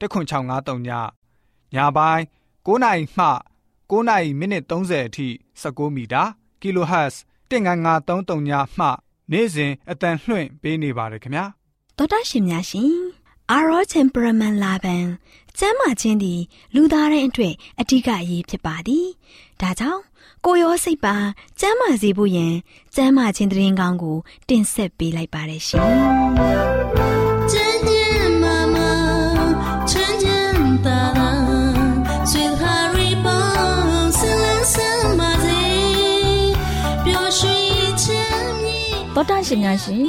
10653ညညပိုင်း9နိုင်မှ9နိုင်မိနစ်30အထိ16မီတာ kHz 19533ညမှနေ့စဉ်အတန်လှွင့်ပေးနေပါတယ်ခင်ဗျာတော်တာရှင်များရှင်အာရောချင်ပရမန်လာဘန်ကျမ်းမာခြင်းသည်လူသားတိုင်းအတွက်အထူးအရေးဖြစ်ပါသည်ဒါကြောင့်ကိုရောစိတ်ပါကျမ်းမာစေဖို့ယင်ကျမ်းမာခြင်းတရင်ကောင်းကို တင်ဆက်ပေးလိုက်ပါတယ်ရှင်။ တော်တရှင်များရှင်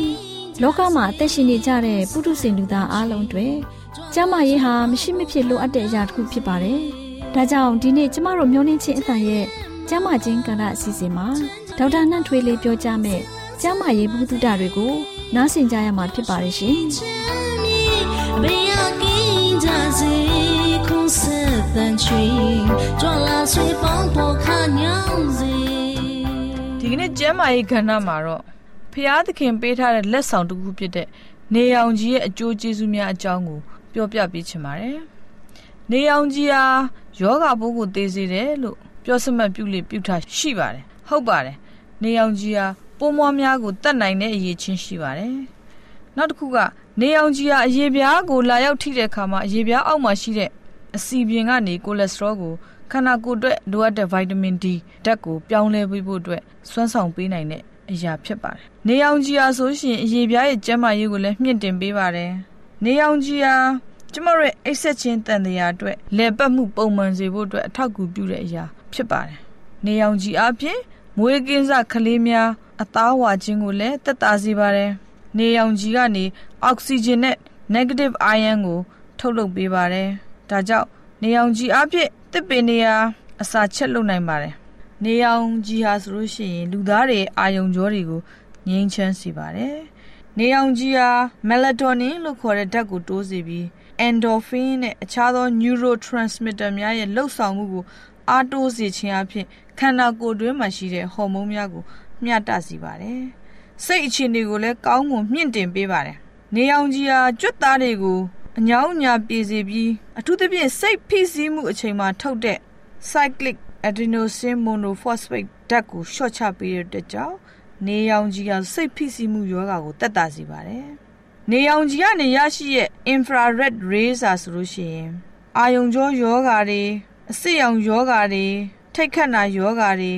လောကမှာအသက်ရှင်နေကြတဲ့ပုထုဇဉ်လူသားအလုံးတွေကျမ်းမာရေးဟာမရှိမဖြစ်လိုအပ်တဲ့အရာတစ်ခုဖြစ်ပါတယ်။ဒါကြောင့်ဒီနေ့ကျမတို့မျှဝင့်ခြင်းအသံရဲ့ကျမ်းမာခြင်းကဏ္ဍအစီအစဉ်မှာဒေါက်တာနှံ့ထွေးလေးပြောကြားမယ်ကျမ်းမာရေးဘုဒ္ဓတွေကိုနားဆင်ကြရမှာဖြစ်ပါတယ်ရှင်။ဒီကနေ့ကျမ်းမာရေးကဏ္ဍမှာတော့ ဖျားသခင်ပေးထားတဲ့လက်ဆောင်တစ်ခုဖြစ်တဲ့နေအောင်ကြီးရဲ့အကျိုးကျေးဇူးများအကြောင်းကိုပြောပြပေးချင်ပါတယ်။နေအောင်ကြီးဟာယောဂဘိုးကိုသိစေတယ်လို့ပြောစမှတ်ပြုလေပြုထားရှိပါတယ်ဟုတ်ပါတယ်နေအောင်ကြီးဟာပိုးမွားများကိုတတ်နိုင်တဲ့အရေးချင်းရှိပါတယ်နောက်တစ်ခုကနေအောင်ကြီးဟာအရေပြားကိုလာရောက်ထိတဲ့အခါမှာအရေပြားအောက်မှာရှိတဲ့အစီပြင်ကနေကိုလက်စထရောကိုခန္ဓာကိုယ်အတွက်လိုအပ်တဲ့ဗိုက်တာမင် D ဓာတ်ကိုပြောင်းလဲပေးဖို့အတွက်စွမ်းဆောင်ပေးနိုင်တဲ့ အရာဖြစ်ပါတယ်။နေအောင်ကြီးဟာဆိုရှင်အရေပြားရဲ့ကျန်းမာရေးကိုလည်းမြင့်တင်ပေးပါတယ်။နေအောင်ကြီးဟာကျမတို့ရဲ့အိတ်ဆက်ခြင်းတန်တရားအတွက်လေပတ်မှုပုံမှန်စေဖို့အတွက်အထောက်အကူပြုတဲ့အရာဖြစ်ပါတယ်။နေရောင်ခြည်အပြင်မွေးကင်းစကလေးများအသားဝါခြင်းကိုလည်းတက်တာစေပါတယ်။နေရောင်ခြည်ကနေအောက်ဆီဂျင်နဲ့ negative ion ကို ထုတ်လုပ်ပေးပါတယ်။ဒါကြောင့်နေရောင်ခြည်အပြင်တစ်ပင်နေရာအစာချက်လုပ်နိုင်ပါတယ်။ နေရောင်ခြည်ဟာဆိုလို့ရှိရင် လူသားတွေအာယုံကြောတွေကိုငြိမ်းချမ်းစေပါတယ်။နေရောင်ခြည်ဟာ melatonin လို့ခေါ်တဲ့ဓာတ်ကိုတိုးစေပြီး endorphin နဲ့အခြားသော neurotransmitter များရဲ့လှုပ်ဆောင်မှုကိုအားတိုးစေခြင်းအပြင်ခန္ဓာကိုယ်တွင်းမှာရှိတဲ့ဟော်မုန်းများကိုမျှတစေပါတယ်။စိတ်အခြေအနေကိုလည်းကောင်းမွန်မြင့်တင်ပေးပါတယ်။နေအောင်ကြီးဟာကြွက်သားတွေကိုအညောင်းညာပြေစေပြီးအထူးသဖြင့်စိတ်ဖိစီးမှုအချိန်မှာထုတ်တဲ့ cyclic adenosine monophosphate ဓာတ်ကိုရှော့ချပေးတဲ့အတွက်ကြောင့်နေရောင်ကြီးဟာစိတ်ဖိစီးမှုယောဂါကိုတက်တာစေပါတယ်။နေရောင်ကြီးကနေရရှိတဲ့ infrared rays ဆိုလို့ရှိရင်အာယုံကြောယောဂါတွေအစစ်ရောင်ယောဂါတွေထိတ်ခတ်နာယောဂါတွေ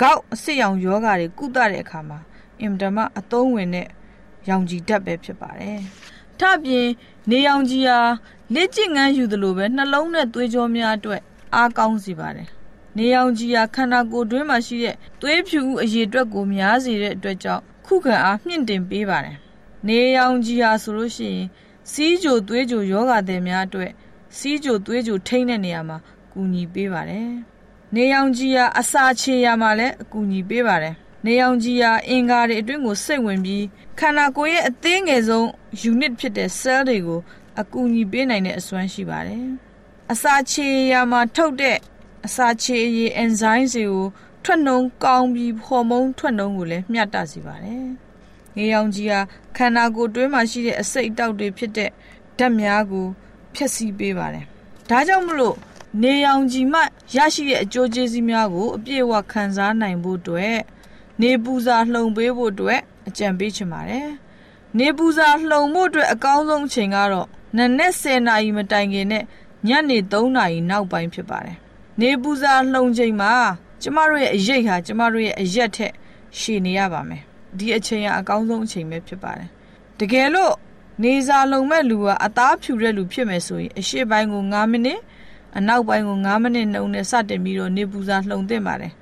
ဂေါက်အစစ်ရောင်ယောဂါတွေကုသတဲ့အခါမှာအင်မတန်မှအသုံးဝင်တဲ့ရောင်ကြီးဓာတ်ပဲဖြစ်ပါတယ်။ထပ်ပြင်နေရောင်ကြီးဟာလက်ကျင့်ငန်းယူသလိုပဲနှလုံးနဲ့သွေးကြောများအတွက်အားကောင်းစေပါတယ်။ နေရောင်ကြီးဟာခန္ဓာကိုယ်တွင်းမှာရှိတဲ့သွေးဖြူအရည်အတွက်ကိုများစေတဲ့အတွက်ကြောင့်ခုခံအားမြင့်တင်ပေးပါတယ်။နေရောင်ကြီးဟာဆိုလို့ရှိရင်စီးကြိုသွေးကြိုယောဂါတွေများအတွက်စီးကြိုသွေးကြိုထိန်းတဲ့နေရာမှာကူညီပေးပါတယ်။နေရောင်ကြီးဟာအစာချေရမှာလည်းအကူအညီပေးပါတယ်။နေရောင်ကြီးဟာအင်္ဂါတွေအတွင်းကိုစိတ်ဝင်ပြီးခန္ဓာကိုယ်ရဲ့အသေးငယ်ဆုံး unit ဖြစ်တဲ့ cell တွေကိုအကူအညီပေးနိုင်တဲ့အစွမ်းရှိပါတယ်။အစာချေရမှာထုတ်တဲ့ အစာချေရည် enzyme တွေကိုထွက်နှုံကောင်းပြီးဟော်မုန်းထွက်နှုံကိုလည်းမျှတစေပါတယ်။နေရောင်ကြီးဟာခန္ဓာကိုယ်တွင်းမှာရှိတဲ့အစိတ်အတောက်တွေဖြစ်တဲ့ဓာတ်များကိုဖျက်ဆီးပေးပါတယ်။ဒါကြောင့်မလို့နေရောင်ခြည်မှရရှိတဲ့အကျိုးကျေးဇူးများကိုအပြည့်အဝခံစားနိုင်ဖို့အတွက်နေပူစာလှုံပေးဖို့အတွက်အကြံပေးချင်ပါတယ်။နေပူစာလှုံဖို့အတွက်အကောင်းဆုံးအချိန်ကတော့နနက်10နာရီမတိုင်ခင်နဲ့ညနေ3နာရီနောက်ပိုင်းဖြစ်ပါတယ်။ နေပူစာလှုံချိန်မှာကျမတို့ရဲ့အရိပ်ဟာကျမတို့ရဲ့အရက်ထက်ရှည်နေရပါမယ်။ဒီအချိန်ကအကောင်းဆုံးအချိန်ပဲဖြစ်ပါတယ်။တကယ်လို့နေစာလုံမဲ့လူကအသားဖြူတဲ့လူဖြစ်မယ်ဆိုရင်အရှိပိုင်းကို9မိနစ်အနောက်ပိုင်းကို9မိနစ်နှုန်းနဲ့စတင်ပြီးတော့နေပူစာလှုံသင့်ပါတယ်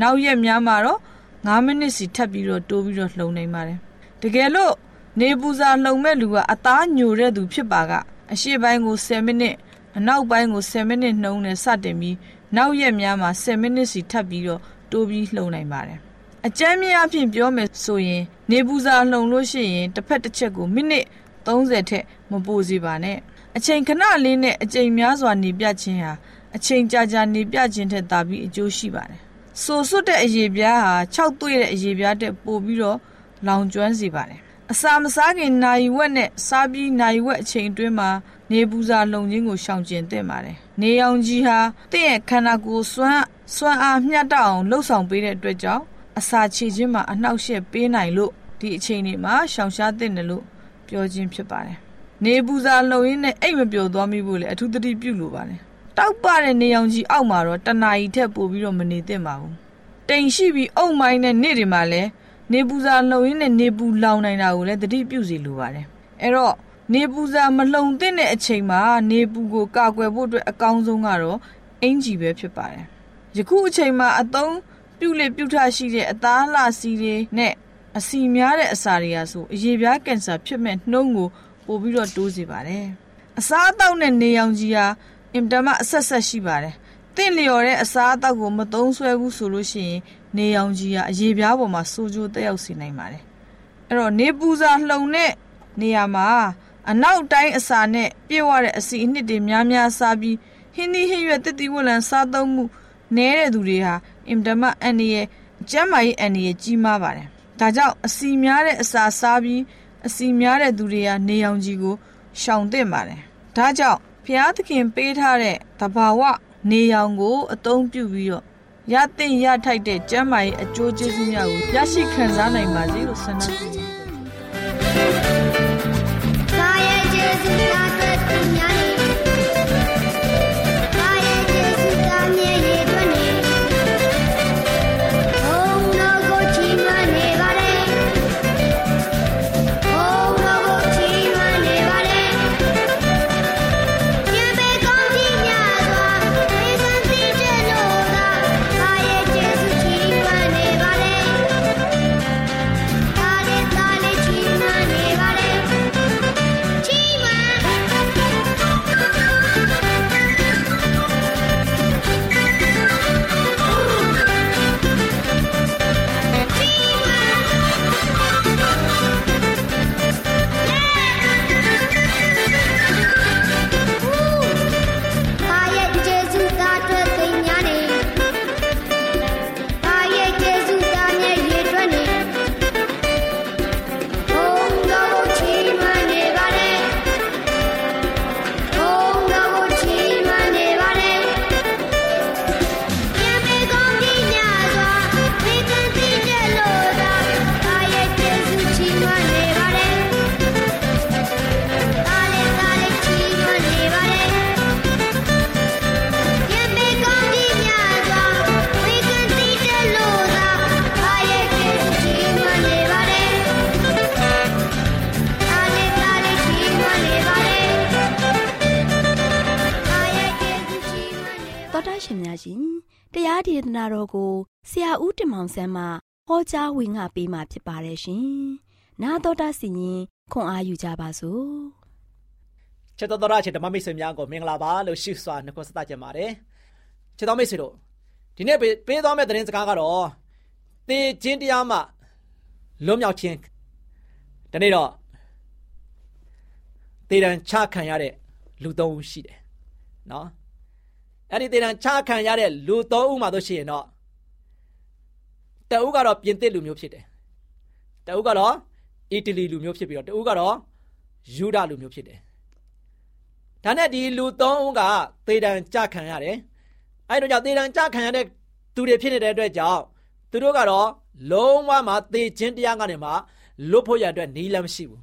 နောက်ရက်များမှာတော့9မိနစ်စီထပ်ပြီးတော့တိုးပြီးတော့လှုံနိုင်ပါတယ်တကယ်လို့နေပူဇာလှုံမဲ့လူကအသားညိုတဲ့သူဖြစ်ပါကအရှိပိုင်းကို10မိနစ်အနောက်ပိုင်းကို10မိနစ်နှုံးနဲ့စတင်ပြီး နောက်ရက်များမှာ10မိနစ်စီထပ်ပြီးတော့တိုးပြီးလှုံနိုင်ပါတယ်အကြမ်းများအဖြစ်ပြောမယ်ဆိုရင် နေပူဇာလှုံလို့ရှိရင်တစ်ဖက်တစ်ချက်ကိုမိနစ်30ထက်မပိုစေပါနဲ့အချိန်ခဏလေးနဲ့အချိန်များစွာနေပြခြင်းဟာအချိန်ကြာကြာနေပြခြင်းထက်သာပြီးအကျိုးရှိပါတယ်ဆိုစွတ်တဲ့အရေပြားဟာ6သွေ့တဲ့အရေပြားတက်ပိုပြီးတော့လောင်ကျွမ်းစေပါတယ်အစာမစားခင်နိုင်ဝက်နဲ့စားပြီးနိုင်ဝက်အချိန်အတွင်းမှာနေပူစာလုံခြင်းကိုရှောင်ကျဉ်သင့်ပါတယ်။ နေအောင်ကြီးဟာတင့်ရဲ့ခန္ဓာကိုယ်စွမ်းစွမ်းအားမျှတအောင်လှုပ်ဆောင်ပေးတဲ့အတွက်ကြောင့်အစာချေခြင်းမှာအနှောက်အယှက်ပေးနိုင်လို့ဒီအချိန်တွေမှာရှောင်ရှားသင့်တယ်လို့ပြောခြင်းဖြစ်ပါတယ်။နေပူစာလုံရင်းနဲ့အိတ်မပျော်သွားမိဖို့လည်းအထူးသတိပြုလိုပါတယ်။တောက်ပတဲ့နေအောင်ကြီးအောက်မှာတော့တဏှာကြီးထက်ပိုပြီးတော့မနေသင့်ပါဘူး။တိမ်ရှိပြီးအုံမိုင်းတဲ့နေ့တွေမှာလည်းနေပူစာလှုံရင်းနဲ့နေပူလောင်နိုင်တာကိုလည်းသတိပြုစီလိုပါတယ်အဲ့တော့ နေပူစာမလှုံသင့်တဲ့အချိန်မှာနေပူကိုကာကွယ်ဖို့အတွက်အကောင်းဆုံးကတော့အင်ဂျီပဲဖြစ်ပါတယ်ယခုအချိန်မှာအသုံးပြုလေပြုထရှိတဲ့အသားလှစီတွေနဲ့အစီများတဲ့အစာတွေဟာဆိုအရေပြားကင်ဆာဖြစ်မဲ့နှုံးကိုပို့ပြီးတော့တိုးစေပါတယ်အစားအသောက်နဲ့နေရောင်ကြီးဟာအင်တာမအဆက်ဆက်ရှိပါတယ်တင့်လျော်တဲ့အစားအသောက်ကိုမသုံးဆွဲဘူးဆိုလို့ရှိရင်နေရောင်ကြီးကအရေပြားပေါ်မှာစိုးကျိုးတက်ရောက်စေနိုင်ပါတယ်အဲ့တော့နေပူစာလှုံတဲ့နေရာမှာ အနောက်တိုင်းအစာနဲ့ပြည့်ဝတဲ့အစီအနှစ်တွေများများစားပြီးဟင်းသီးဟင်းရွက်တစ်တီဝလံစားသုံးမှုနည်းတဲ့သူတွေဟာအင်တမအန်ရဲ့ကျန်းမာရေးအန်ရဲ့ကြီးမားပါတယ်ဒါကြောင့်အစီများတဲ့အစာစားပြီးအစီများတဲ့သူတွေဟာနေရောင်ကြီးကိုရှောင်သင့်ပါတယ်ဒါကြောင့်ဖျားသခင်ပေးထားတဲ့တဘာဝနေရောင်ကိုအသုံးပြုပြီးတော့ရတဲ့ရထိုက်တဲ့ကျမ်းမာရေးအကျိုးကျေးဇူးများကိုရရှိခံစားနိုင်ပါစေလို့ဆန္ဒပြုပါတယ်။ ဒေသနာတော်ကိုဆရာဦးတင်မောင်ဆန်းမှဟောကြားဝင်ငါပေးมาဖြစ်ပါတယ်ရှင်။နာတော်တာစီရင်ခွန်အားယူကြပါစို့။ချစ်တော်တော်ချစ်ဓမ္မမိတ်ဆွေများကိုမင်္ဂလာပါလို့ရှိစွာနှုတ်ဆက်ကြပါတယ်။ချစ်တော်မိတ်ဆွေတို့ဒီနေ့ပေးသွားမယ့်သတင်းစကားကတော့သေခြင်းတရားမှလွတ်မြောက်ခြင်းဒီနေ့တော့သေတံချခံရတဲ့လူသုံးဦးရှိတယ်။နော်။ အဲ့ဒီတေတံချခံရတဲ့လူ၃ဦးမှာတို့ရှိရင်တော့တအုပ်ကတော့ပြင်သစ်လူမျိုးဖြစ်တယ်တအုပ်ကတော့အီတလီလူမျိုးဖြစ်ပြီးတော့တအုပ်ကတော့ယူဒလူမျိုးဖြစ်တယ်ဒါနဲ့ဒီလူ၃ဦးကသေတံကြခံရတယ်အဲ့တော့ကြောင့်သေတံကြခံရတဲ့သူတွေဖြစ်နေတဲ့အတွက်ကြောင့်သူတို့ကတော့လုံးဝမှသေခြင်းတရားကနေမှလွတ်ဖို့ရအတွက်နီးလမ်းမရှိဘူး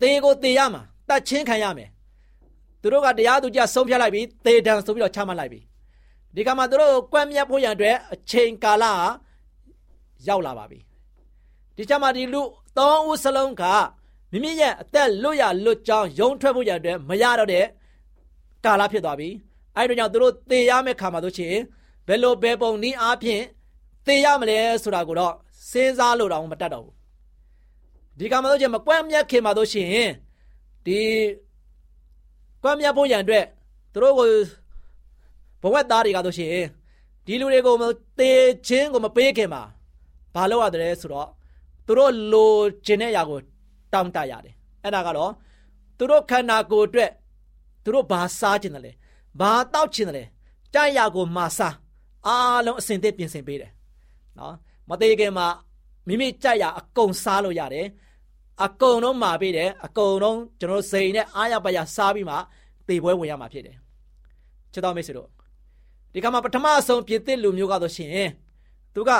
သေကိုသေရမှာတတ်ချင်းခံရမယ် သူတို့ကတရားသူကြဆုံးဖြတ်လိုက်ပြီးသေဒဏ်ဆိုပြီးတော့ချမှတ်လိုက်ပြီဒီကမှာသူတို့ကွက်မြတ်ဖို့ရန်အတွက်အချိန်ကာလရောက်လာပါပြီဒီချမှာဒီလူသုံးဦးစလုံးကမိမိရဲ့အသက်လွတ်ရလွတ်ကြောင်းယုံထွက်ဖို့ရန်အတွက်မရတော့တဲ့ကာလဖြစ်သွားပြီအဲ့တို့ကြောင့်သူတို့သေရမယ့်ခါမှာတို့ချင်းဘယ်လိုဘယ်ပုံနည်းအားဖြင့်သေရမလဲဆိုတာကိုတော့စဉ်းစားလို့တော့မတတ်တော့ဘူးဒီကမှာတို့ချင်းမကွမ်းမြတ်ခင်မှာတို့ရှင်ဒီ ကွမ်းမြတ်ဖို့ရန်အတွက်သူတို့ကိုဘဝသားတွေကတို့ရှင်ဒီလူတွေကိုတေချင်းကိုမပေးခင်မှာဘာလို့ရတယ်ဆိုတော့သူတို့လိုချင်တဲ့အရာကိုတောင်းတရတယ်အဲ့ဒါကတော့သူတို့ခန္ဓာကိုယ်အတွက်သူတို့ဘာစားချင်တယ်လဲဘာတောက်ချင်တယ်လဲကြိုက်ရာကိုမာစားအားလုံးအစင်သစ်ပြင်ဆင်ပေးတယ်နော်မသေးခင်မှာမိမိကြိုက်ရာအကုန်စားလို့ရတယ် အကုန်လုံးမာပေးတယ်အကုန်လုံးကျွန်တော်စိန်နဲ့အားရပါရစားပြီးမှတေပွဲဝင်ရမှာဖြစ်တယ်ချစ်တော်မိတ်ဆွေတို့ဒီကမှာပထမဆုံးပြည့်တဲ့လူမျိုးကတော့ရှင်သူက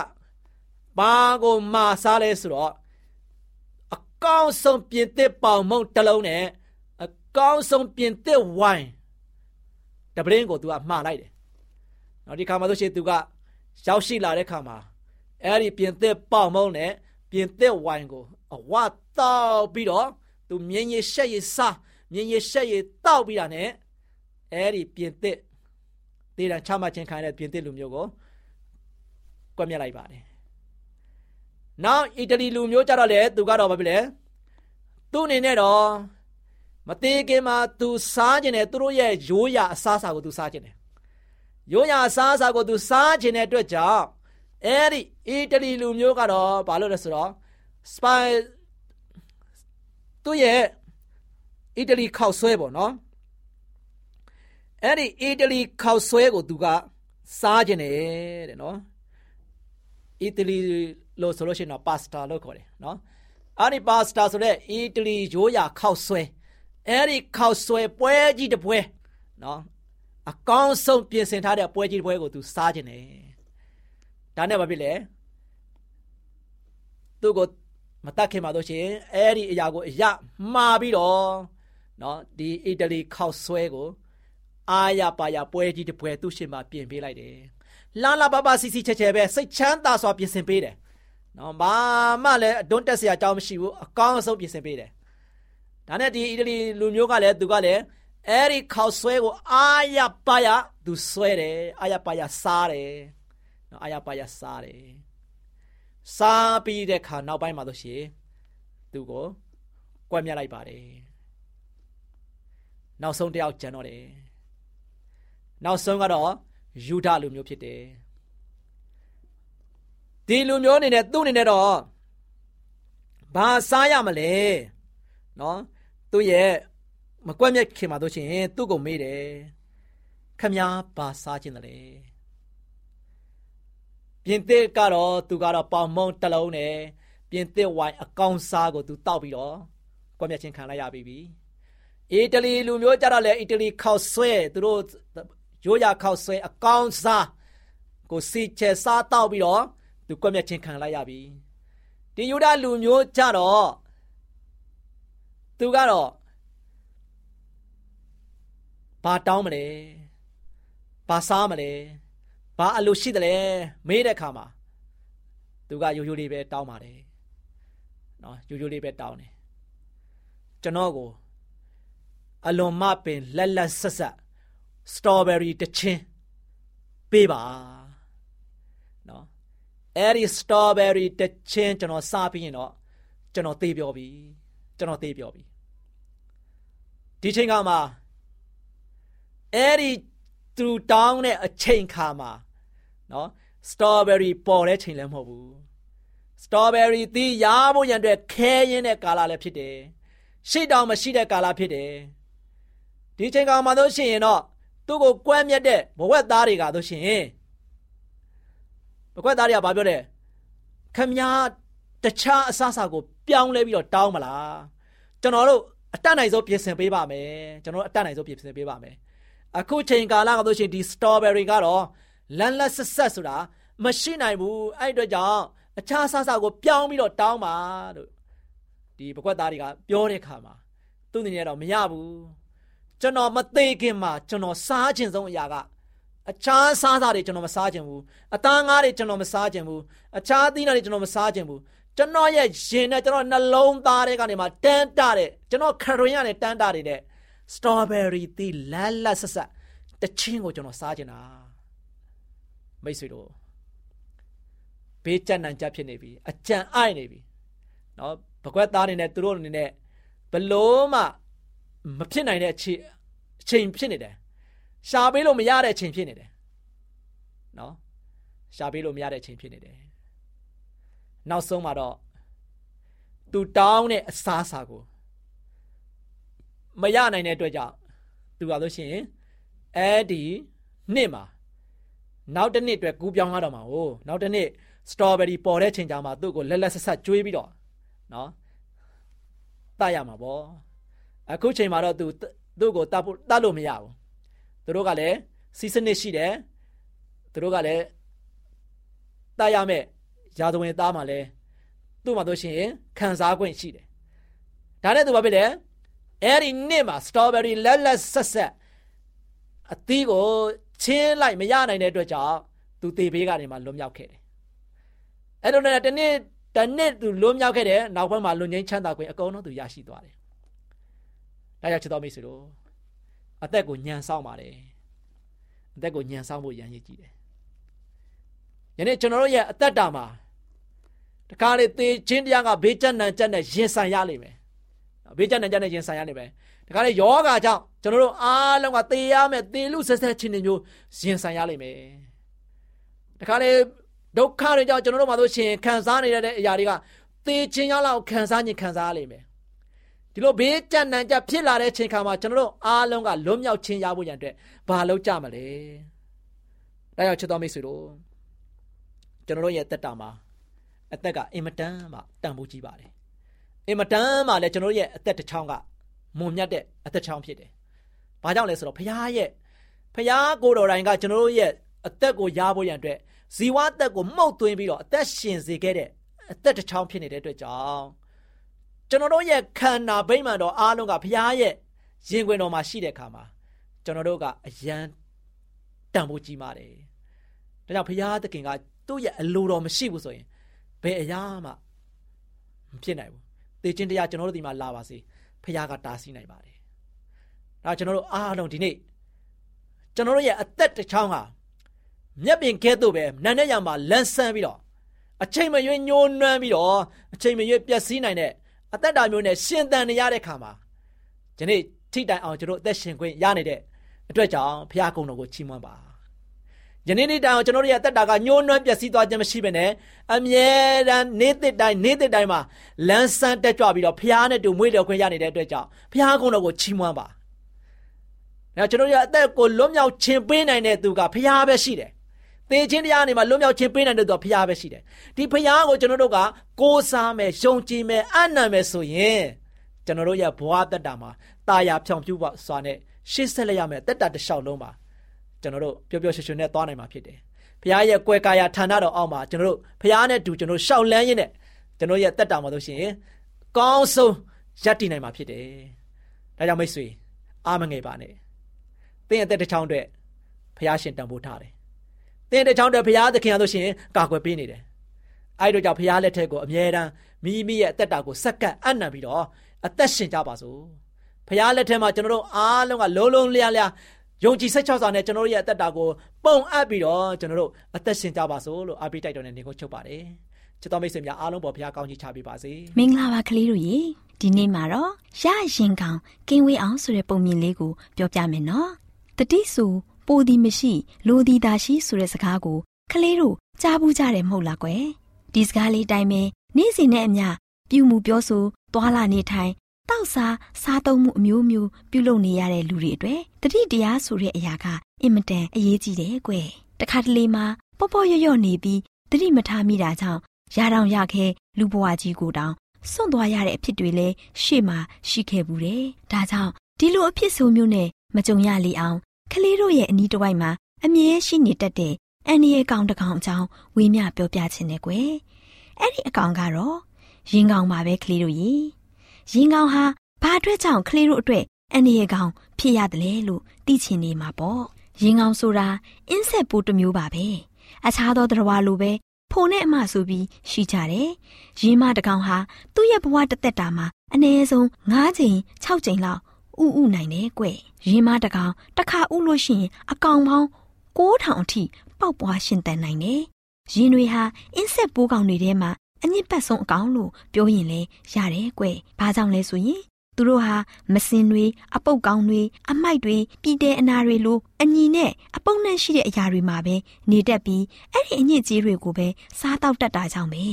ဘာကိုမာစားလဲဆိုတော့အကောင်းဆုံးပြည့်တဲ့ပေါင်မုံတစ်လုံးနဲ့အကောင်းဆုံးပြည့်တဲ့ဝိုင်းတပရင်းကိုသူကမှားလိုက်တယ်။နောက်ဒီခါမှာဆိုရှင်သူကရောက်ရှိလာတဲ့ခါမှာအဲ့ဒီပြင်သစ်ပေါင်မုံနဲ့ပြင်သစ်ဝိုင်းကို အဝတောက်ပြီးတော့သူမြင်းရရှက်ရစားမြင်းရရှက်ရတောက်ပြီးတာနဲ့အဲ့ဒီပြင်သစ်ဒေတာချမှတ်ခြင်းခံရတဲ့ပြင်သစ်လူမျိုးကိုကွက်မြက်လိုက်ပါတယ်။နောက်အီတလီလူမျိုးကြတော့လေသူကတော့ဘာဖြစ်လဲ။သူ့အနေနဲ့တော့မသေးခင်မှာသူစားခြင်းနဲ့သူတို့ရဲ့ရိုးရာအစားအစာကိုသူစားခြင်းတယ်။ရိုးရာအစားအစာကိုသူစားခြင်းတဲ့အတွက်ကြောင့်အဲ့ဒီအီတလီလူမျိုးကတော့ဘာလို့လဲဆိုတော့ စပိုင်သူ့ရဲ့အီတလီခောက်ဆွဲပေါ့နော်အဲ့ဒီအီတလီခောက်ဆွဲကိုသူကစားခြင်းတယ်တဲ့နော်အီတလီလို့ဆိုလို့ရှိရင်တော့ပါစတာလို့ခေါ်တယ်နော်အဲ့ဒီပါစတာဆိုတဲ့အီတလီရိုးရာခောက်ဆွဲအဲ့ဒီခောက်ဆွဲပွဲကြီးတစ်ပွဲနော်အကောင်းဆုံးပြင်ဆင်ထားတဲ့ပွဲကြီးတစ်ပွဲကိုသူစားခြင်းတယ်ဒါနဲ့ဘာဖြစ်လဲသူ့ကို မတတ်ခင်ပါတော့ရှင်အဲ့ဒီအရာကိုအရမှားပြီးတော့နော်ဒီအီတလီခောက်ဆွဲကိုအာရပါရပွဲကြီးတစ်ပွဲသူ့ရှင်မှာပြင်ပေးလိုက်တယ်လာလာပါပါစီစီချက်ချက်ပဲစိတ်ချမ်းသာစွာပြင်ဆင်ပေးတယ်နော်ဘာမှလည်းအတွန်းတက်စရာအကြောင်းမရှိဘူးအကောင်းဆုံးပြင်ဆင်ပေးတယ်ဒါနဲ့ဒီအီတလီလူမျိုးကလည်းသူကလည်းအဲ့ဒီခောက်ဆွဲကိုအာရပါရသူဆွဲတယ်အာရပါရစားတယ်နော်အာရပါရစားတယ် စားပြီးတဲ့ခါနောက်ပိုင်းမှာတော့ရှင်သူကိုကွက်မြတ်လိုက်ပါတယ်နောက်ဆုံးတယောက်ကျန်တော့တယ်နောက်ဆုံးကတော့ယူဒလူမျိုးဖြစ်တယ်ဒီလူမျိုးအနေနဲ့သူ့အနေနဲ့တော့ဘာစားရမလဲနော်သူ့ရဲ့မကွက်မြတ်ခင်မှာတို့ရှင်သူ့ကိုမေးတယ်ခမည်းဘာစားခြင်းတလဲ ပြင်သစ်ကတော့သူကတော့ပေါင်မုံတစ်လုံးနဲ့ပြင်သစ်ဝိုင်အကောင်စားကိုသူတောက်ပြီးတော့ကွက်မြတ်ခြင်းခံလိုက်ရပြီအီတလီလူမျိုးကြတော့လေအီတလီခောက်ဆွဲသူတို့ရိုးရာခောက်ဆွဲအကောင်စားကိုစီချဲစားတောက်ပြီးတော့သူကွက်မြတ်ခြင်းခံလိုက်ရပြီဒီယူဒလူမျိုးကြတော့သူကတော့ဘာတောင်းမလဲဘာစားမလဲ ဘာအလိုရှိတယ်လဲမေးတဲ့အခါမှာသူကရိုးရိုးလေးပဲတောင်းပါတယ်နော်ရိုးရိုးလေးပဲတောင်းတယ်ကျွန်တော်ကိုအလွန်မပင်လက်လက်ဆက်ဆက်စတော်ဘယ်ရီတစ်ချင်းပေးပါနော်အဲ့ဒီစတော်ဘယ်ရီတစ်ချင်းကျွန်တော်စားပြီးရင်တော့ကျွန်တော်သေးပြောပြီကျွန်တော်သေးပြောပြီဒီချိန်ကမှအဲ့ဒီသူတောင်းတဲ့အချိန်ခါမှာ နော်စတော်ဘယ်ရီပေါ်တဲ့ချိန်လည်းမဟုတ်ဘူးစတော်ဘယ်ရီသီးရဖို့ရန်အတွက်ခဲရင်တဲ့ကာလလည်းဖြစ်တယ်ရှိတောင်မရှိတဲ့ကာလဖြစ်တယ်ဒီချိန်ကောင်မှာတို့ရှင်ရင်တော့သူ့ကိုကွဲမြက်တဲ့ဘဝက်သားတွေကတို့ရှင်ဘဝက်သားတွေကဘာပြောတယ်ခမညာတခြားအဆအစာကိုပြောင်းလဲပြီးတော့တောင်းမလားကျွန်တော်တို့အတတ်နိုင်ဆုံးပြင်ဆင်ပေးပါမယ်ကျွန်တော်တို့အတတ်နိုင်ဆုံးပြင်ဆင်ပေးပါမယ်အခုချိန်ကာလကတို့ရှင်ဒီ strawberry ကတော့ လန်လက်ဆက်ဆက်ဆိုတာမရှိနိုင်ဘူးအဲ့အတွက်ကြောင့်အခြားဆဆကိုပြောင်းပြီးတော့တောင်းပါလို့ဒီပကွက်သားတွေကပြောတဲ့ခါမှာသူအနေနဲ့တော့မရဘူးကျွန်တော်မသေးခင်မှာကျွန်တော်စားခြင်းဆုံးအရာကအခြားစားစားတွေကျွန်တော်မစားခြင်းဘူးအသားငါးတွေကျွန်တော်မစားခြင်းဘူးအခြားသီးနှံတွေကျွန်တော်မစားခြင်းဘူးကျွန်တော်ရဲ့ရင်နဲ့ကျွန်တော်နှလုံးသားတွေကနေမှတန်းတတဲ့ကျွန်တော်ခရင်ရနဲ့တန်းတနေတဲ့ strawberry သီးလတ်လတ်ဆက်ဆက်တချင်းကိုကျွန်တော်စားခြင်းတာ မိတ်ဆွေတို့ဘေးကြက်နံကြက်ဖြစ်နေပြီအကြံအိုက်နေပြီနော်ပကွက်သားတွေနဲ့သူတို့အနေနဲ့ဘလို့မှမဖြစ်နိုင်တဲ့အချိန်အချိန်ဖြစ်နေတယ်ရှာပေးလို့မရတဲ့အချိန်ဖြစ်နေတယ်နော်ရှာပေးလို့မရတဲ့အချိန်ဖြစ်နေတယ်နောက်ဆုံးမှာတော့သူတောင်းတဲ့အစားအစာကိုမရနိုင်တဲ့အတွက်ကြောင့်သူကလို့ရှိရင်အဲ့ဒီနှစ်မှာ နောက်တစ်နှစ်အတွက်ကူးပြောင်းရတော့မှာ哦နောက်တစ်နှစ်စတော်ဘယ်ရီပေါ်တဲ့ချိန်ကြမှာသူ့ကိုလက်လက်ဆက်ဆက်ကျွေးပြီးတော့နော်တတ်ရမှာပေါ့အခုချိန်မှာတော့သူသူ့ကိုတတ်ဖို့တတ်လို့မရဘူးသူတို့ကလည်းစီးစနစ်ရှိတယ်သူတို့ကလည်းတတ်ရမယ်ရာဇဝင်သားမှာလည်းသူ့မှာတို့ရှိရင်ခံစား권ရှိတယ်ဒါနဲ့သူဘာဖြစ်လဲအဲ့ဒီနေ့မှာ strawberry လက်လက်ဆက်ဆက်အသီးကို ချင်းလိုက်မရနိုင်တဲ့အတွက်ကြောင့်သူတေဘေးကနေမှလွတ်မြောက်ခဲ့တယ်အဲ့တော့လည်းတနေ့တနေ့သူလွတ်မြောက်ခဲ့တယ်နောက်ဘက်မှာလွတ်ငင်းချမ်းသာ권အကုန်လုံးသူရရှိသွားတယ်ဒါကြောင့်ချစ်တော်မိတ်ဆွေတို့အသက်ကိုညံဆောင်ပါတယ်အသက်ကိုညံဆောင်ဖို့ရန်ရည်ကြည့်တယ်ယနေ့ကျွန်တော်တို့ရဲ့အသက်တာမှာတခါလေသေခြင်းတရားကဘေးကျက်နံကျက်နဲ့ရင်ဆိုင်ရလိမ့်မယ်ဘေးကျက်နံကျက်နဲ့ရင်ဆိုင်ရလိမ့်မယ် တခါလေယောဂါကြောင့်ကျွန်တော်တို့အားလုံးကသေရမယ်သေလူဆက်ဆက်ခြင်းတွေမျိုးရင်ဆိုင်ရလိမ့်မယ်တခါလေဒုက္ခတွေကြောင့်ကျွန်တော်တို့မှာဆိုရှင်ခံစားနေရတဲ့အရာတွေကသေခြင်းရောက်လောက်ခံစားခြင်းခံစားရလိမ့်မယ်ဒီလိုဘေးကျက်နံကျက်ဖြစ်လာတဲ့ချိန်ခါမှာကျွန်တော်တို့အားလုံးကလွတ်မြောက်ခြင်းရဖို့ရန်အတွက်ဘာလုပ်ကြမလဲဒါကြောင့်ချစ်တော်မိတ်ဆွေတို့ကျွန်တော်တို့ရဲ့တက်တာမှာအသက်ကအင်မတန်မှတန်ဖိုးကြီးပါတယ်အင်မတန်မှလည်းကျွန်တော်ရဲ့အသက်တစ်ချောင်းက မွန်မြတ်တဲ့အသက်ချောင်းဖြစ်တယ်။ဘာကြောင့်လဲဆိုတော့ဖခင်ရဲ့ဖခင်ကိုတော်တိုင်ကကျွန်တော်ရဲ့အသက်ကိုရဖို့ရန်အတွက်ဇီဝအသက်ကိုမှုတ်သွင်းပြီးတော့အသက်ရှင်စေခဲ့တဲ့အသက်တစ်ချောင်းဖြစ်နေတဲ့အတွက်ကြောင့်ကျွန်တော်တို့ရဲ့ခန္ဓာဗိမာန်တော်အားလုံးကဖခင်ရဲ့ရင်ခွင်တော်မှာရှိတဲ့အခါမှာကျွန်တော်တို့ကအယံတန်ဖိုးကြီးမာတယ်။ဒါကြောင့်ဖခင်သခင်ကသူ့ရဲ့အလိုတော်မရှိဘူးဆိုရင်ဘယ်အရာမှမဖြစ်နိုင်ဘူးသေခြင်းတရားကျွန်တော်တို့ဒီမှာလာပါစေ ဖခင်ကတားဆီးနိုင်ပါတယ်ဒါကျွန်တော်တို့အားလုံးဒီနေ့ကျွန်တော်တို့ရဲ့အသက်တစ်ချောင်းဟာမျက်ပင်ကဲသို့ပဲနာနဲ့ရမှာလန်းဆန်းပြီးတော့အချိန်မရွေးညှိုးနှွမ်းပြီးတော့အချိန်မရွေးပျက်စီးနိုင်တဲ့အသက်တာမျိုးနဲ့ရှင်သန်နေရတဲ့ခါမှာဒီနေ့ထိတိုင်အောင်ကျွန်တော်အသက်ရှင်ခွင့်ရနေတဲ့အတွက်ကြောင့်ဖခင်ကုံတော်ကိုချီးမွမ်းပါ ယနေ့နေ့တိုင်အောင်ကျွန်တော်တို့ရဲ့အသက်တာကညှိုးနှွမ်းပျက်စီးသွားခြင်းမရှိဘဲနဲ့အမြဲတမ်းနေ့တစ်တိုင်းနေ့တစ်တိုင်းမှာလန်းဆန်းတက်ကြွပြီးတော့ဖရားနဲ့တူမွေးတော်ခွင့်ရနေတဲ့အတွက်ကြောင့်ဖရားကုန်းတော်ကိုချီးမွမ်းပါ။ဒါကျွန်တော်ရဲ့အသက်ကိုလွတ်မြောက်ခြင်းပေးနိုင်တဲ့သူကဖရားပဲရှိတယ်။သေခြင်းတရားနေမှာလွတ်မြောက်ခြင်းပေးနိုင်တဲ့သူကဖရားပဲရှိတယ်။ဒီဖရားကိုကျွန်တော်တို့ကကိုးစားမယ်၊ယုံကြည်မယ်၊အနံ့မယ်ဆိုရင်ကျွန်တော်တို့ရဲ့ဘဝတက်တာမှာတာယာဖြောင်ပြူပါစွာနဲ့ရှေ့ဆက်လက်ရမယ်တက်တာတစ်လျှောက်လုံးပါ ကျွန်တော်တို့ပျော်ပျော်ရွှင်ရွှင်နဲ့သွားနိုင်မှာဖြစ်တယ်။ဘုရားရဲ့ကွယ်ကာယဌာနတော်အောက်မှာကျွန်တော်တို့ဘုရားနဲ့တူကျွန်တော်ရှောက်လန်းရင်းနဲ့ကျွန်တော်ရဲ့တက်တာမှာလို့ရှိရင်ကောင်းဆုံးရပ်တည်နိုင်မှာဖြစ်တယ်။ဒါကြောင့်မိတ်ဆွေအားမငယ်ပါနဲ့။သင်ရဲ့တက်တစ်ချောင်းအတွက်ဘုရားရှင်တန်ဖိုးထားတယ်။သင်တစ်ချောင်းအတွက်ဘုရားသခင်အားလို့ရှိရင်ကာကွယ်ပေးနေတယ်။အဲဒီတော့ကြောင့်ဘုရားလက်ထက်ကိုအမြဲတမ်းမိမိရဲ့အသက်တာကိုစက္ကန့်အနံ့ပြီးတော့အသက်ရှင်ကြပါစို့။ဘုရားလက်ထက်မှာကျွန်တော်တို့အားလုံးကလုံးလုံးလျားလျား ယုံကြည်စိတ်ချစွာနဲ့ကျွန်တော်တို့ရဲ့အသက်တာကိုပုံအပ်ပြီးတော့ကျွန်တော်တို့အသက်ရှင်ကြပါစို့လို့အားပေးတိုက်တော်နဲ့နေကိုချုပ်ပါတယ်ချစ်တော်မိတ်ဆွေများအားလုံးပေါ်ဘုရားကောင်းချီးချပေးပါစေမင်္ဂလာပါကလေးတို့ရေဒီနေ့မှာတော့ရရင်ကောင်ကင်းဝေးအောင်ဆိုတဲ့ပုံမြင်လေးကိုပြောပြမယ်နော်တတိဆူပိုဒီမရှိလိုဒီတာရှိဆိုတဲ့စကားကိုကလေးတို့ကြားဘူးကြတယ်မဟုတ်လားကွယ်ဒီစကားလေးတိုင်းပဲနေ့စဉ်နဲ့အမျှပြုမှုပြောဆိုသွာလာနေထိုင် တောက်စားစားသုံးမှုအမျိုးမျိုးပြုလုပ်နေရတဲ့လူတွေအတွက်တတိတရားဆိုတဲ့အရာကအင်မတန်အရေးကြီးတယ်ကွ။တခါတလေမှာပေါ့ပေါ့ရော့ရော့နေပြီးတတိမထားမိတာကြောင့်ရတောင်ရခဲလူဘဝကြီးကိုတောင်စွန့်သွားရတဲ့အဖြစ်တွေလည်းရှေ့မှာရှိခဲ့ဘူးတယ်။ဒါကြောင့်ဒီလိုအဖြစ်ဆိုမျိုးနဲ့မကြုံရလေအောင်ကလေးတို့ရဲ့အနီးတစ်ဝိုက်မှာအမြဲရှိနေတတ်တဲ့အန်ဒီရဲ့ကောင်တကောင်အကြောင်းဝေးမျှပြောပြခြင်းနဲ့ကွယ်။အဲ့ဒီအကောင်ကတော့ရင်ကောင်ပါပဲကလေးတို့ရေ။ ရင်ကောင်ဟာဘာအတွက်ကြောင့်ကလေးတို့အတွက်အန္တရာယ်ကောင်ဖြစ်ရတယ်လဲလို့သိချင်နေမှာပေါ့ရင်ကောင်ဆိုတာအင်းဆက်ပိုးတစ်မျိုးပါပဲအခြားသောသတ္တဝါလိုပဲဖိုနဲ့အမဆိုပြီးရှိကြတယ်ရင်မတကောင်ဟာသူ့ရဲ့ဘဝတစ်သက်တာမှာအနည်းဆုံး9ချိန်6ချိန်လောက်ဥဥနိုင်တယ်ကွရင်မတကောင်တစ်ခါဥလို့ရှိရင်အကောင်ပေါင်း9000အထိပေါက်ပွားရှင်တန်နိုင်တယ်ရင်တွေဟာအင်းဆက်ပိုးကောင်တွေထဲမှာ အညစ်ပတ်ဆုံးအကောင်လို့ပြောရင်လဲရတယ်ကွ။ဘာကြောင့်လဲဆိုရင်သူတို့ဟာမစင်တွေအပုတ်ကောင်းတွေအမိုက်တွေပြည်တဲ့အနာတွေလိုအညီနဲ့အပုတ်နဲ့ရှိတဲ့အရာတွေမှာပဲနေတတ်ပြီးအဲ့ဒီအညစ်ကြေးတွေကိုပဲစားတောက်တတ်တာကြောင့်ပဲ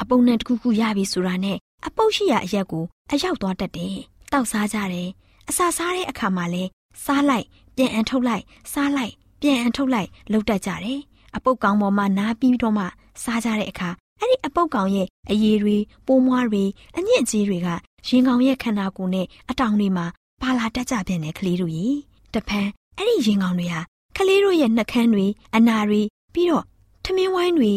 အပုတ်နဲ့တခုခုရပြီဆိုတာနဲ့အပုတ်ရှိရာအရက်ကိုအရောက်သွားတတ်တယ်။တောက်စားကြတယ်။အစာစားတဲ့အခါမှာလဲစားလိုက်ပြန်အန်ထုတ်လိုက်စားလိုက်ပြန်အန်ထုတ်လိုက်လှုပ်တတ်ကြတယ်။အပုတ်ကောင်ပေါ်မှာနားပြီးတော့မှစားကြတဲ့အခါ အဲ့ဒီအပုတ်ကောင်ရဲ့အရည်တွေပိုးမွားတွေအညစ်အကြေးတွေကရင်ကောင်ရဲ့ခန္ဓာကိုယ်နဲ့အတောင်တွေမှာပါလာတတ်ကြပြန်တယ်ကလေးတို့ကြီးတဖန်အဲ့ဒီရင်ကောင်တွေဟာကလေးတို့ရဲ့နှကန်းတွေအနာတွေပြီးတော့ထမင်းဝိုင်းတွေ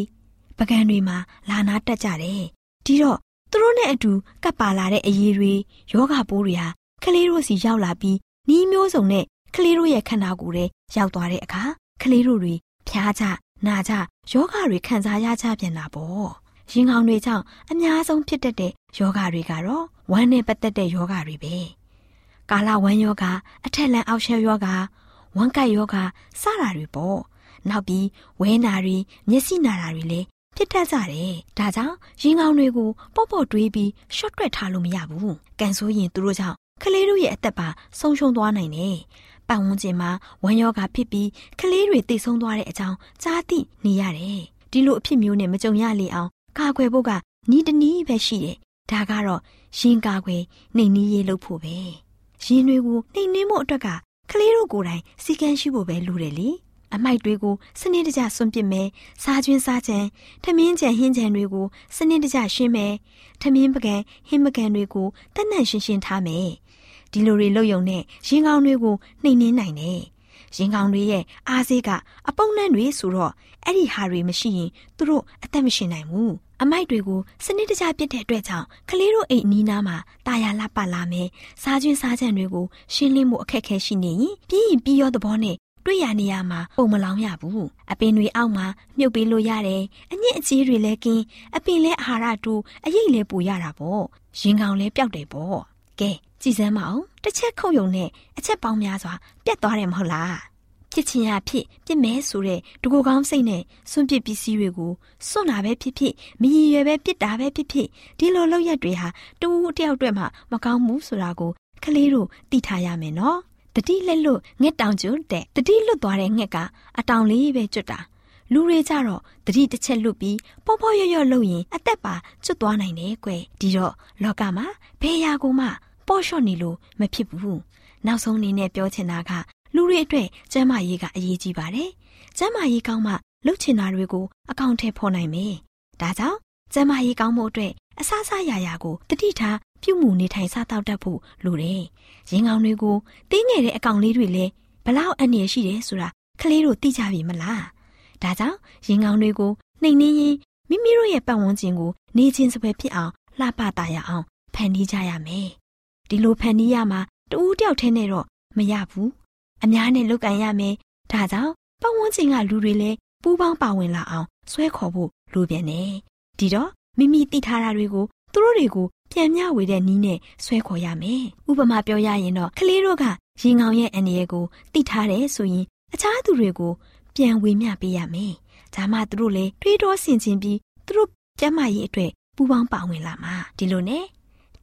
ပကံတွေမှာလာနာတတ်ကြတယ်ဒီတော့သူတို့နဲ့အတူကပ်ပါလာတဲ့အရည်တွေယောဂပိုးတွေဟာကလေးတို့စီရောက်လာပြီးနီးမျိုးစုံနဲ့ကလေးတို့ရဲ့ခန္ဓာကိုယ်ထဲရောက်သွားတဲ့အခါကလေးတို့တွေဖျားကြနာကြ ယောဂတွေခံစားရကြပြန်တာပေါ့ရင်ကောင်တွေကြောင့်အများဆုံးဖြစ်တတ်တဲ့ယောဂတွေကတော့ဝမ်းနဲ့ပတ်သက်တဲ့ယောဂတွေပဲကာလဝမ်းယောဂအထက်လန်အောက်ရှယ်ယောဂဝမ်းကိုက်ယောဂစတာတွေပေါ့နောက်ပြီးဝဲနာတွေမျက်စိနာတာတွေလည်းဖြစ်တတ်ကြတယ်ဒါကြောင့်ရင်ကောင်တွေကိုပေါ့ပေါ့တွေးပြီးရှော့တွက်ထားလို့မရဘူးကန်ဆိုရင်သူတို့ကြောင့်ကလေးတို့ရဲ့အသက်ပါဆုံးရှုံးသွားနိုင်တယ် ပတ်ဝန်းကျင်မှာဝမ်းယောဂဖြစ်ပြီးကလေးတွေတိတ်ဆုံးသွားတဲ့အကြောင်းကြားသိနေရတယ်ဒီလိုအဖြစ်မျိုးနဲ့မကြုံရလေအောင်ကာကွယ်ဖို့ကနီးတနီးပဲရှိတယ်ဒါကတော့ရင်ကာကွယ်နှိမ်နည်းရေးလုပ်ဖို့ပဲရင်တွေကိုနှိမ်နင်းဖို့အတွက်ကကလေးတို့ကိုယ်တိုင်စီကံရှိဖို့ပဲလိုတယ်လေအမိုက်တွေကိုစနစ်တကျစွန့်ပစ်မယ်စားကျွင်းစားကြံထမင်းကြံဟင်းကြံတွေကိုစနစ်တကျရှင်းမယ်ထမင်းပကံဟင်းပကံတွေကိုတတ်နှံ့ရှင်းရှင်းထားမယ် ဒီလိုတွေလုပ်ယုံနဲ့ရင်ကောင်းတွေကိုနှိမ်နင်းနိုင်တယ်ရင်ကောင်းတွေရဲ့အားစေးကအပုံနှံ့တွေဆိုတော့အဲ့ဒီဟာတွေမရှိရင်သူတို့အသက်မရှင်နိုင်ဘူးအမိုက်တွေကိုစနစ်တကျပြစ်တဲ့အတွက်ကြောင့်ကလေးတို့အိမ်နီးနားမှာတာယာလှပလာမယ်စားကျွင်းစားကြံတွေကိုရှင်းလင်းမှုအခက်အခဲရှိနေရင်ပြီးရင်ပြီးရောသဘောနဲ့တွေ့ရနေရမှာပုံမလောင်ရဘူးအပင်တွေအောက်မှာမြုပ်ပေးလို့ရတယ်အညစ်အကြေးတွေလည်းကင်းအပင်လည်းအာဟာရတူအရိပ်လည်းပူရတာပေါ့ရင်ကောင်လည်းပျောက်တယ်ပေါ့ကဲကြည်စမ်းမအောင်တစ်ချက်ခုတ်ယုံနဲ့အချက်ပေါင်းများစွာပြတ်သွားတယ်မဟုတ်လားဖြစ်ချင်ရဖြစ်ပြစ်မဲဆိုတဲ့ဒကူကောင်းစိတ်နဲ့စွန့်ပစ်ပစ္စည်းတွေကိုစွန့်တာပဲဖြစ်ဖြစ်မရည်ရွယ်ပဲပြစ်တာပဲဖြစ်ဖြစ်ဒီလိုလောက်ရက်တွေဟာတူတယောက်အတွက်မှမကောင်းဘူးဆိုတာကိုကလေးတို့သိထားရမယ်နော်တတိလက်လွတ်ငှက်တောင်ကျွတ်တဲ့တတိလွတ်သွားတဲ့ငှက်ကအတောင်လေးပဲကျွတ်တာလူတွေကြတော့တတိတစ်ချက်လွတ်ပြီးပေါ့ပေါ့ရွရွလုပ်ရင်အသက်ပါကျွတ်သွားနိုင်တယ်ကွယ်ဒီတော့လောကမှာဘယ်ရာကိုမှ ပေါ့လျှော့နေလို့မဖြစ်ဘူးနောက်ဆုံးအနေနဲ့ပြောချင်တာကလူတွေအတွက်ကျန်းမာရေးကအရေးကြီးပါတယ်ကျန်းမာရေးကောင်းမှလှုပ်ချင်တာတွေကိုအကောင့်ထဲဖော်နိုင်မယ်ဒါကြောင့်ကျန်းမာရေးကောင်းဖို့အတွက်အဆအဆရာရာကိုတတိထားပြုမှုနေထိုင်စားတောက်တတ်ဖို့လိုတယ်ရင်ကောင်တွေကိုတင်းငယ်တဲ့အကောင်လေးတွေလည်းဘလောက်အန္တရာယ်ရှိတယ်ဆိုတာကလေးတို့သိကြပြီမလားဒါကြောင့်ရင်ကောင်တွေကိုနှိမ်နှင်းရင်မိမိတို့ရဲ့ပတ်ဝန်းကျင်ကိုနေချင်းစပွဲဖြစ်အောင်လှပတာရအောင်ဖန်တီးကြရမယ် ဒီလိုဖန်တီးရမှာတူးတယောက်ထဲနဲ့တော့မရဘူးအများနဲ့လုပ်ကန်ရမယ်ဒါကြောင့်ပတ်ဝန်းကျင်ကလူတွေလည်းပူးပေါင်းပါဝင်လာအောင်ဆွဲခေါ်ဖို့လိုပြန်တယ်ဒီတော့မိမိသိထားတာတွေကိုသူတို့တွေကိုပြန်မျှဝေတဲ့နီးနဲ့ဆွဲခေါ်ရမယ်ဥပမာပြောရရင်တော့ကလေးတို့ကရင်ကောင်ရဲ့အန္တရာယ်ကိုသိထားတယ်ဆိုရင်အခြားသူတွေကိုပြန်ဝေမျှပေးရမယ်ဒါမှသူတို့လည်းတွေးတောဆင်ခြင်ပြီးသူတို့ကျမ်းမာရေးအတွက်ပူးပေါင်းပါဝင်လာမှာဒီလိုနဲ့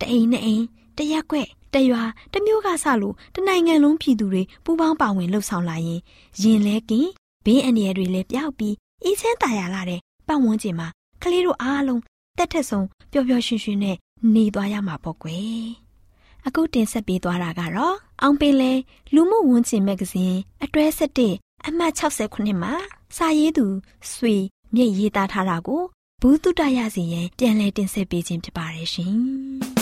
တအိမ်နဲ့အိမ် တရက်ွက်တရွာတမျိုးကဆလို့တနိုင်ငံလုံးပြည်သူတွေပူးပေါင်းပါဝင်လှုပ်ဆောင်လာရင်ရင်လဲကင်ဘေးအန္တရာယ်တွေလည်းပျောက်ပြီးအေးချမ်းသာယာလာတဲ့ပတ်ဝန်းကျင်မှာကလေးတို့အားလုံးတက်ထက်ဆုံးပျော်ပျော်ရွှင်ရွှင်နဲ့နေသွားရမှာပေါ့ကွယ်အခုတင်ဆက်ပေးသွားတာကတော့အောင်ပင်လဲလူမှုဝန်ကျင်မဂ္ဂဇင်းအတွဲ7အမှတ်69မှာစာရေးသူဆွေမြည့်ရေးသားထားတာကိုဘူးတုတရစီရင်ပြန်လည်တင်ဆက်ပေးခြင်းဖြစ်ပါတယ်ရှင်